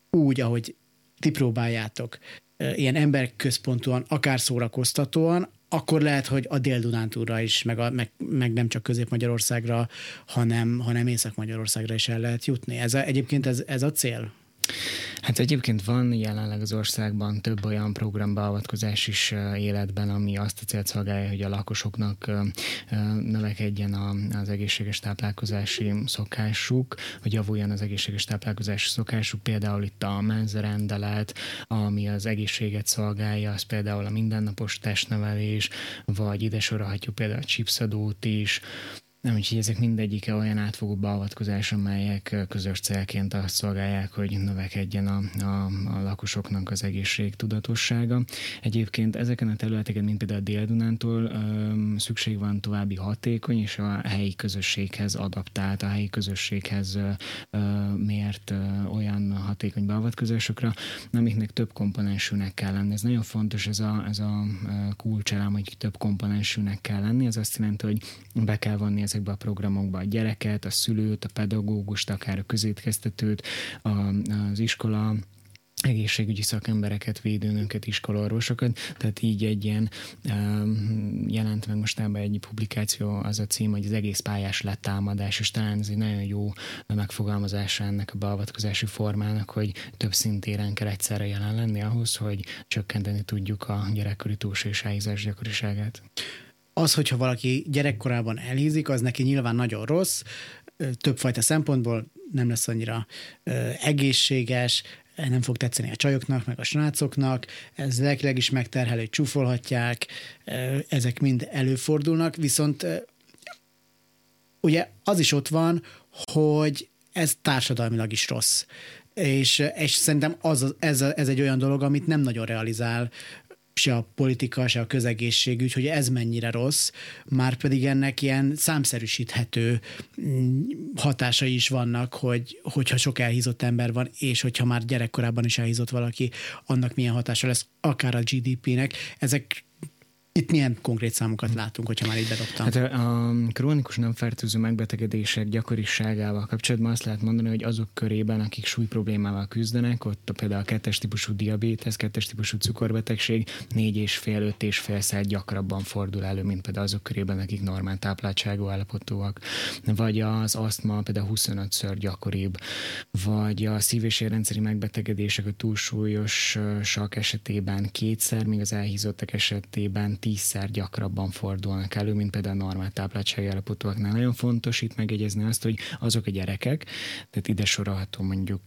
Speaker 1: úgy, ahogy ti próbáljátok, ilyen emberközpontúan, akár szórakoztatóan, akkor lehet, hogy a Dél-Dunántúra is, meg, a, meg, meg nem csak Közép-Magyarországra, hanem, hanem Észak-Magyarországra is el lehet jutni. Ez a, egyébként ez, ez a cél?
Speaker 2: Hát egyébként van jelenleg az országban több olyan programbeavatkozás is életben, ami azt a célt szolgálja, hogy a lakosoknak növekedjen az egészséges táplálkozási szokásuk, hogy javuljon az egészséges táplálkozási szokásuk. Például itt a menzerendelet, ami az egészséget szolgálja, az például a mindennapos testnevelés, vagy ide sorolhatjuk például a chipsadót is, nem, úgyhogy ezek mindegyike olyan átfogó beavatkozás, amelyek közös célként azt szolgálják, hogy növekedjen a, a, a lakosoknak az egészség tudatossága. Egyébként ezeken a területeken, mint például a Dél-Dunántól szükség van további hatékony és a helyi közösséghez adaptált, a helyi közösséghez ö, mért ö, olyan hatékony beavatkozásokra, amiknek több komponensűnek kell lenni. Ez nagyon fontos, ez a, ez a kulcselem, hogy több komponensűnek kell lenni. Ez azt jelenti, hogy be kell vonni ezekbe a programokba a gyereket, a szülőt, a pedagógust, akár a közétkeztetőt, a, az iskola egészségügyi szakembereket, védőnöket, iskolarvosokat, tehát így egy ilyen jelent meg mostában egy publikáció, az a cím, hogy az egész pályás letámadás, és talán ez egy nagyon jó megfogalmazása ennek a beavatkozási formának, hogy több szintéren kell egyszerre jelen lenni ahhoz, hogy csökkenteni tudjuk a gyerekkori túlsés gyakoriságát
Speaker 1: az, hogyha valaki gyerekkorában elhízik, az neki nyilván nagyon rossz, többfajta szempontból nem lesz annyira egészséges, nem fog tetszeni a csajoknak, meg a srácoknak, ez lelkileg is megterhelő, csúfolhatják, ezek mind előfordulnak, viszont ugye az is ott van, hogy ez társadalmilag is rossz. És, és szerintem az, ez, ez egy olyan dolog, amit nem nagyon realizál se a politika, se a közegészségügy, hogy ez mennyire rossz, már pedig ennek ilyen számszerűsíthető mm, hatásai is vannak, hogy, hogyha sok elhízott ember van, és hogyha már gyerekkorában is elhízott valaki, annak milyen hatása lesz, akár a GDP-nek. Ezek itt milyen konkrét számokat látunk, hogyha már így bedobtam?
Speaker 2: Hát a krónikus nem fertőző megbetegedések gyakoriságával kapcsolatban azt lehet mondani, hogy azok körében, akik súly problémával küzdenek, ott például a kettes típusú diabétesz, kettes típusú cukorbetegség négy és fél, öt és fél szer gyakrabban fordul elő, mint például azok körében, akik normál tápláltságú állapotúak. Vagy az asztma például 25-ször gyakoribb, vagy a szív- és érrendszeri megbetegedések a túlsúlyosak esetében kétszer, míg az elhízottak esetében tízszer gyakrabban fordulnak elő, mint például a normál tápláltsági állapotúaknál. Nagyon fontos itt megjegyezni azt, hogy azok a gyerekek, tehát ide sorolható mondjuk,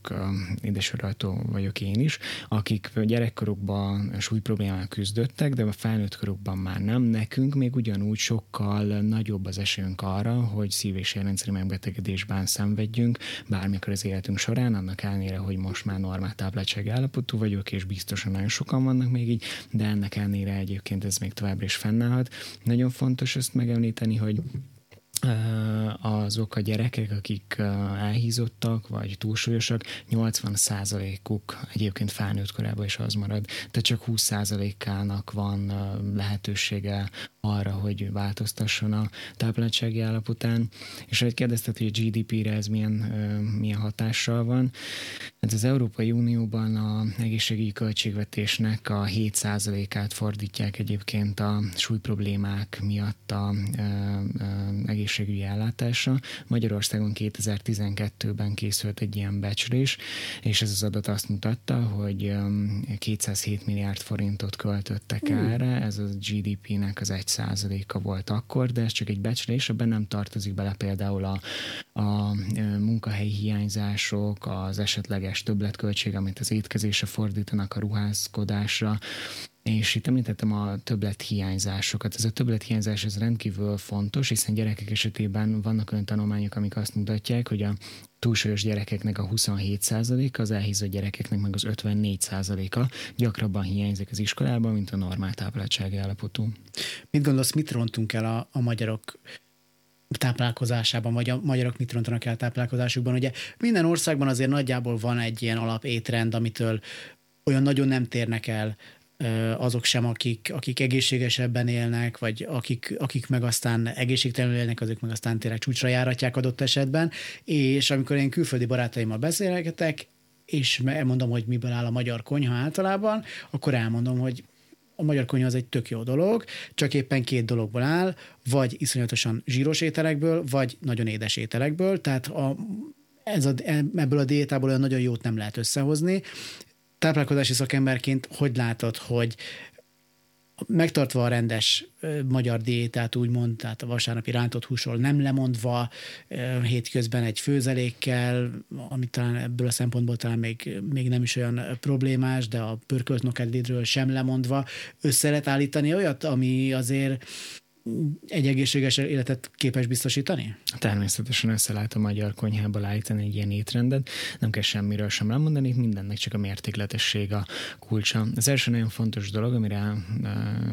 Speaker 2: ide sorolható vagyok én is, akik gyerekkorukban súly problémával küzdöttek, de a felnőtt korukban már nem. Nekünk még ugyanúgy sokkal nagyobb az esélyünk arra, hogy szív- és érrendszeri megbetegedésben szenvedjünk, bármikor az életünk során, annak ellenére, hogy most már normál tápláltsági állapotú vagyok, és biztosan nagyon sokan vannak még így, de ennek ellenére egyébként ez még továbbra is fennállhat. Nagyon fontos ezt megemlíteni, hogy azok a gyerekek, akik elhízottak, vagy túlsúlyosak, 80%-uk egyébként felnőtt korában is az marad, de csak 20%-ának van lehetősége arra, hogy változtasson a tápláltsági állapotán. És ahogy kérdezted, hogy a GDP-re ez milyen, milyen hatással van, hát az Európai Unióban a egészségügyi költségvetésnek a 7%-át fordítják egyébként a súlyproblémák miatt a egészségügyi ellátásra. Magyarországon 2012-ben készült egy ilyen becslés, és ez az adat azt mutatta, hogy 207 milliárd forintot költöttek erre, ez a GDP-nek az egy százaléka volt akkor, de ez csak egy becslés, ebben nem tartozik bele például a, a munkahelyi hiányzások, az esetleges többletköltség, amit az étkezésre fordítanak a ruházkodásra, és itt említettem a többlet hiányzásokat. Ez a többlet hiányzás ez rendkívül fontos, hiszen gyerekek esetében vannak olyan tanulmányok, amik azt mutatják, hogy a túlsúlyos gyerekeknek a 27%-a, az elhízott gyerekeknek meg az 54%-a gyakrabban hiányzik az iskolában, mint a normál tápláltsági állapotú.
Speaker 1: Mit gondolsz, mit rontunk el a, a magyarok táplálkozásában, vagy a magyarok mit rontanak el táplálkozásukban. Ugye minden országban azért nagyjából van egy ilyen alap étrend, amitől olyan nagyon nem térnek el azok sem, akik, akik egészségesebben élnek, vagy akik, akik meg aztán egészségtelenül élnek, azok meg aztán tényleg csúcsra járatják adott esetben, és amikor én külföldi barátaimmal beszélgetek, és elmondom, hogy miből áll a magyar konyha általában, akkor elmondom, hogy a magyar konyha az egy tök jó dolog, csak éppen két dologból áll, vagy iszonyatosan zsíros ételekből, vagy nagyon édes ételekből, tehát a, ez a, ebből a diétából olyan nagyon jót nem lehet összehozni. Táplálkozási szakemberként hogy látod, hogy megtartva a rendes magyar diétát, úgymond, tehát a vasárnapi rántott húsról nem lemondva, hétközben egy főzelékkel, ami talán ebből a szempontból talán még, még nem is olyan problémás, de a pörkölt nokedvédről sem lemondva, össze lehet állítani olyat, ami azért egy egészséges életet képes biztosítani?
Speaker 2: Természetesen össze lehet a magyar konyhába állítani egy ilyen étrendet. Nem kell semmiről sem elmondani, mindennek csak a mértékletesség a kulcsa. Az első nagyon fontos dolog, amire uh,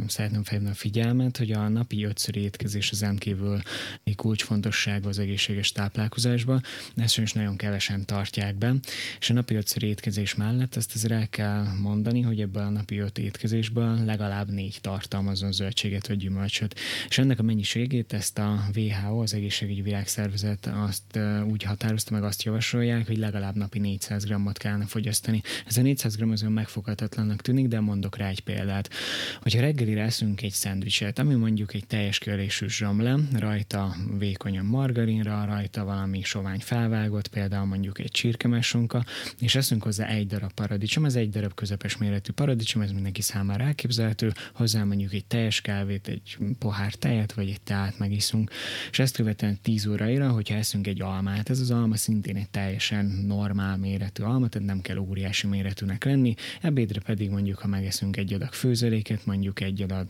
Speaker 2: szeretném felhívni a figyelmet, hogy a napi ötször étkezés az rendkívül egy kulcsfontosság az egészséges táplálkozásban. Ezt is nagyon kevesen tartják be. És a napi ötször étkezés mellett ezt azért el kell mondani, hogy ebből a napi öt étkezésből legalább négy tartalmazon zöldséget vagy gyümölcsöt és ennek a mennyiségét ezt a WHO, az Egészségügyi Világszervezet azt úgy határozta meg, azt javasolják, hogy legalább napi 400 grammot kellene fogyasztani. Ez a 400 gram az megfoghatatlannak tűnik, de mondok rá egy példát. Hogyha reggelire eszünk egy szendvicset, ami mondjuk egy teljes körésű zsomle, rajta vékonyan margarinra, rajta valami sovány felvágott, például mondjuk egy csirkemesonka, és eszünk hozzá egy darab paradicsom, ez egy darab közepes méretű paradicsom, ez mindenki számára elképzelhető, hozzá mondjuk egy teljes kávét, egy pohár pohár tejet, vagy egy teát megiszunk, és ezt követően 10 óraira, hogyha eszünk egy almát, ez az alma szintén egy teljesen normál méretű alma, tehát nem kell óriási méretűnek lenni, ebédre pedig mondjuk, ha megeszünk egy adag főzőléket, mondjuk egy adag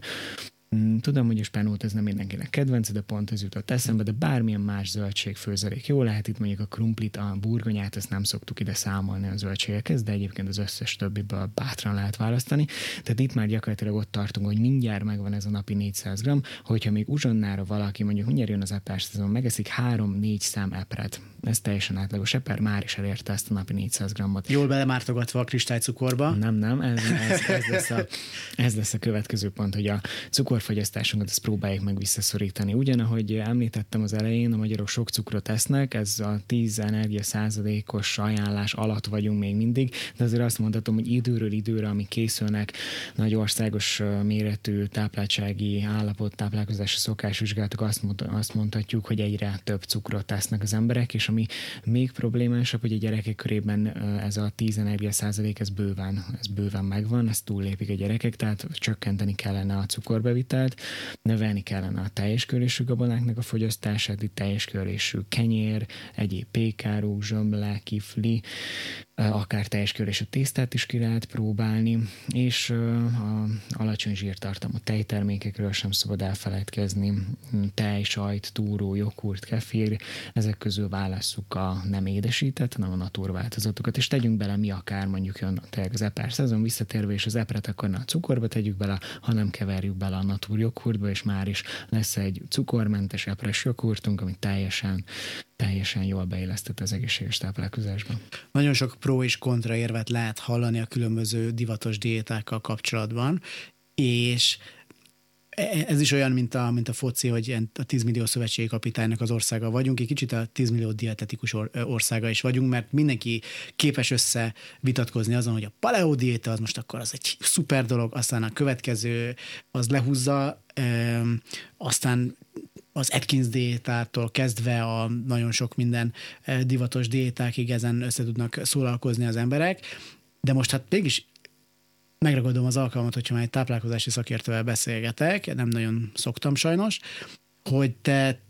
Speaker 2: tudom, hogy a spenót ez nem mindenkinek kedvenc, de pont ez jutott eszembe, de bármilyen más zöldség főzelék jó lehet. Itt mondjuk a krumplit, a burgonyát, ezt nem szoktuk ide számolni a zöldségekhez, de egyébként az összes többiből bátran lehet választani. Tehát itt már gyakorlatilag ott tartunk, hogy mindjárt megvan ez a napi 400 g, hogyha még uzsonnára valaki mondjuk mindjárt jön az epás szezon, megeszik 3-4 szám epret, ez teljesen átlagos eper, már is elérte ezt a napi 400 grammot.
Speaker 1: Jól belemártogatva a kristálycukorba.
Speaker 2: Nem, nem, ez, ez, ez, lesz a, ez lesz a következő pont, hogy a cukor cukorfogyasztásunkat ezt próbáljuk meg visszaszorítani. Ugyanahogy említettem az elején, a magyarok sok cukrot esznek, ez a 10 energia százalékos ajánlás alatt vagyunk még mindig, de azért azt mondhatom, hogy időről időre, amik készülnek, nagy országos méretű tápláltsági állapot, táplálkozási szokásvizsgálatok, azt, mond, azt mondhatjuk, hogy egyre több cukrot tesznek az emberek, és ami még problémásabb, hogy a gyerekek körében ez a 10 energia százalék, ez bőven, ez bőven megvan, ez túllépik a gyerekek, tehát csökkenteni kellene a cukorbevitelt, ételt, növelni kellene a teljes gabonáknak a fogyasztását, itt teljes kenyér, egyéb pékáró, zsömle, kifli, akár teljes körésű tésztát is ki lehet próbálni, és a alacsony zsírtartalmú tejtermékekről sem szabad elfelejtkezni, tej, sajt, túró, joghurt, kefir, ezek közül válasszuk a nem édesített, hanem a naturváltozatokat, és tegyünk bele mi akár mondjuk jön tényleg az epár szezon visszatérve, és az epret akkor ne a cukorba tegyük bele, hanem keverjük bele a natur joghurtba, és már is lesz egy cukormentes epres joghurtunk, ami teljesen teljesen jól beillesztett az egészséges táplálkozásban.
Speaker 1: Nagyon sok pro és kontra érvet lehet hallani a különböző divatos diétákkal kapcsolatban, és ez is olyan, mint a, mint a foci, hogy a 10 millió szövetségi kapitánynak az országa vagyunk, egy kicsit a 10 millió dietetikus országa is vagyunk, mert mindenki képes össze vitatkozni azon, hogy a paleo diéta az most akkor az egy szuper dolog, aztán a következő az lehúzza, aztán az Atkins diétától kezdve a nagyon sok minden divatos diétákig ezen össze tudnak szólalkozni az emberek, de most hát mégis megragadom az alkalmat, hogyha már egy táplálkozási szakértővel beszélgetek, nem nagyon szoktam sajnos, hogy te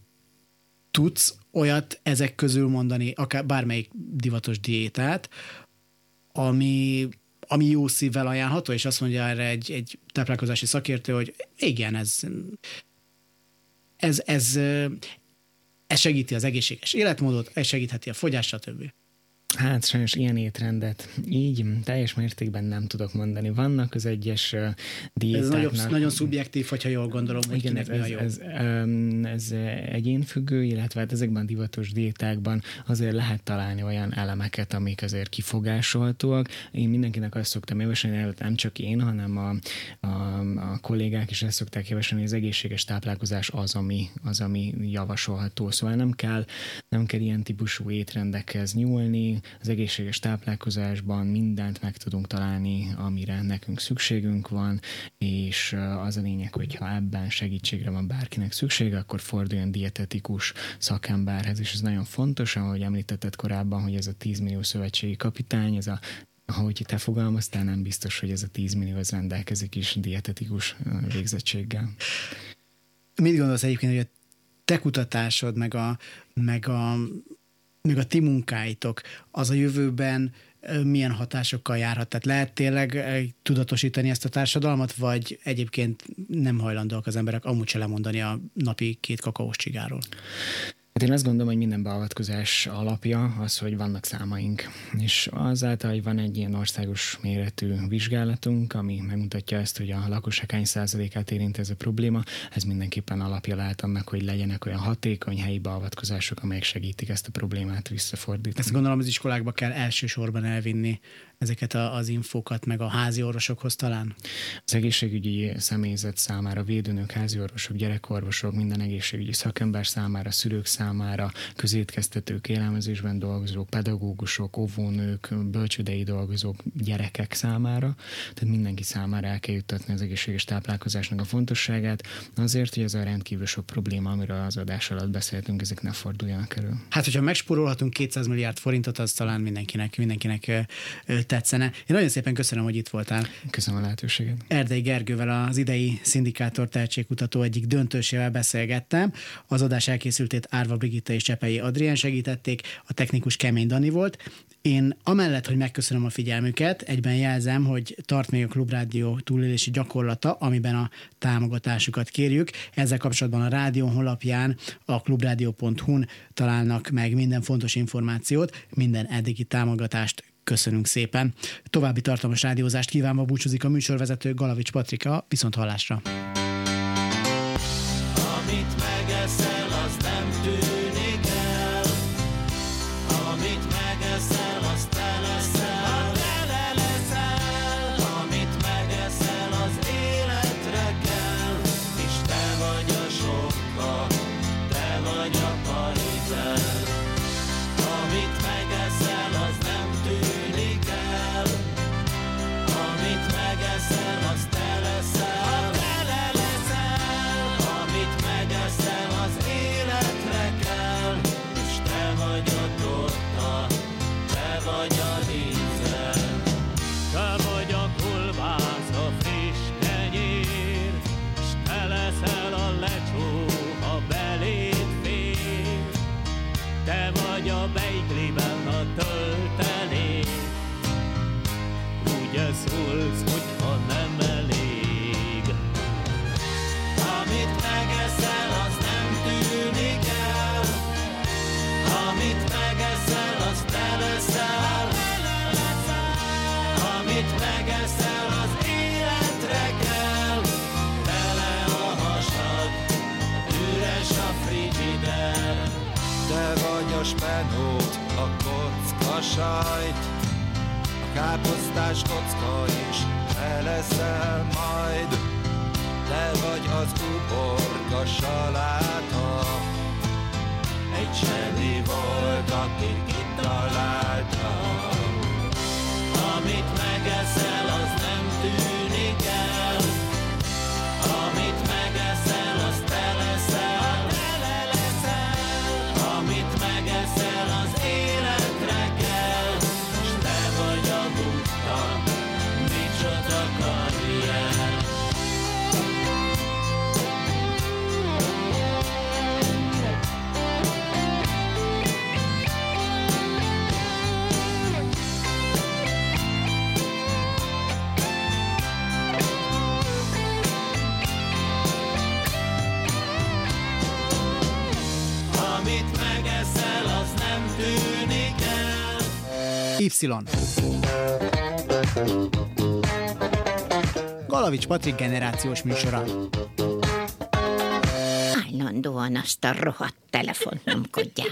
Speaker 1: tudsz olyat ezek közül mondani, akár bármelyik divatos diétát, ami, ami jó szívvel ajánlható, és azt mondja erre egy, egy táplálkozási szakértő, hogy igen, ez ez, ez, ez segíti az egészséges életmódot, ez segítheti a fogyást, stb.
Speaker 2: Hát sajnos ilyen étrendet így teljes mértékben nem tudok mondani. Vannak az egyes diétáknak...
Speaker 1: Ez nagyon, nagyon szubjektív, hogyha jól gondolom, hogy Igen,
Speaker 2: ez, mi a jó. Ez, ez, ez egyénfüggő, illetve hát ezekben a divatos diétákban azért lehet találni olyan elemeket, amik azért kifogásolhatóak. Én mindenkinek azt szoktam javasolni, nem csak én, hanem a, a, a kollégák is ezt szokták javasolni, hogy az egészséges táplálkozás az, ami, az, ami javasolható. Szóval nem kell, nem kell ilyen típusú étrendekhez nyúlni, az egészséges táplálkozásban mindent meg tudunk találni, amire nekünk szükségünk van, és az a lényeg, hogy ha ebben segítségre van bárkinek szüksége, akkor forduljon dietetikus szakemberhez, és ez nagyon fontos, ahogy említetted korábban, hogy ez a 10 millió szövetségi kapitány, ez a ahogy te fogalmaztál, nem biztos, hogy ez a 10 millió az rendelkezik is dietetikus végzettséggel.
Speaker 1: Mit gondolsz egyébként, hogy a te kutatásod, meg a, meg a még a ti munkáitok, az a jövőben milyen hatásokkal járhat? Tehát lehet tényleg tudatosítani ezt a társadalmat, vagy egyébként nem hajlandóak az emberek amúgy se lemondani a napi két kakaós csigáról?
Speaker 2: Hát én azt gondolom, hogy minden beavatkozás alapja az, hogy vannak számaink. És azáltal, hogy van egy ilyen országos méretű vizsgálatunk, ami megmutatja ezt, hogy a lakosság hány százalékát érint ez a probléma, ez mindenképpen alapja lehet annak, hogy legyenek olyan hatékony helyi beavatkozások, amelyek segítik ezt a problémát visszafordítani.
Speaker 1: Ezt gondolom az iskolákba kell elsősorban elvinni ezeket a, az infókat, meg a házi orvosokhoz talán?
Speaker 2: Az egészségügyi személyzet számára, védőnök, házi orvosok, gyerekorvosok, minden egészségügyi szakember számára, szülők számára, közétkeztetők, élelmezésben dolgozók, pedagógusok, óvónők, bölcsődei dolgozók, gyerekek számára, tehát mindenki számára el kell juttatni az egészséges táplálkozásnak a fontosságát, azért, hogy ez a rendkívül sok probléma, amiről az adás alatt beszéltünk, ezek ne forduljanak elő.
Speaker 1: Hát, hogyha megspórolhatunk 200 milliárd forintot, az talán mindenkinek, mindenkinek tetszene. Én nagyon szépen köszönöm, hogy itt voltál.
Speaker 2: Köszönöm a lehetőséget.
Speaker 1: Erdei Gergővel az idei szindikátor tehetségkutató egyik döntősével beszélgettem. Az adás elkészültét Árva Brigitta és Csepei Adrián segítették, a technikus Kemény Dani volt. Én amellett, hogy megköszönöm a figyelmüket, egyben jelzem, hogy tart még a Klubrádió túlélési gyakorlata, amiben a támogatásukat kérjük. Ezzel kapcsolatban a rádió honlapján a klubrádió.hu-n találnak meg minden fontos információt, minden eddigi támogatást Köszönünk szépen. További tartalmas rádiózást kívánva búcsúzik a műsorvezető Galavics Patrika, viszont hallásra. megeszel, az életre kell. Tele a hasad, üres a frigider. Te vagy
Speaker 3: a spenót, a kocka sajt, a káposztás kocka is, te leszel majd. Te vagy az uborka saláta, egy Sedi volt, aki kitalálta. Amit megeszel, az
Speaker 1: Y. Galavics Patrik generációs műsora.
Speaker 4: Állandóan azt a rohadt telefont nyomkodják.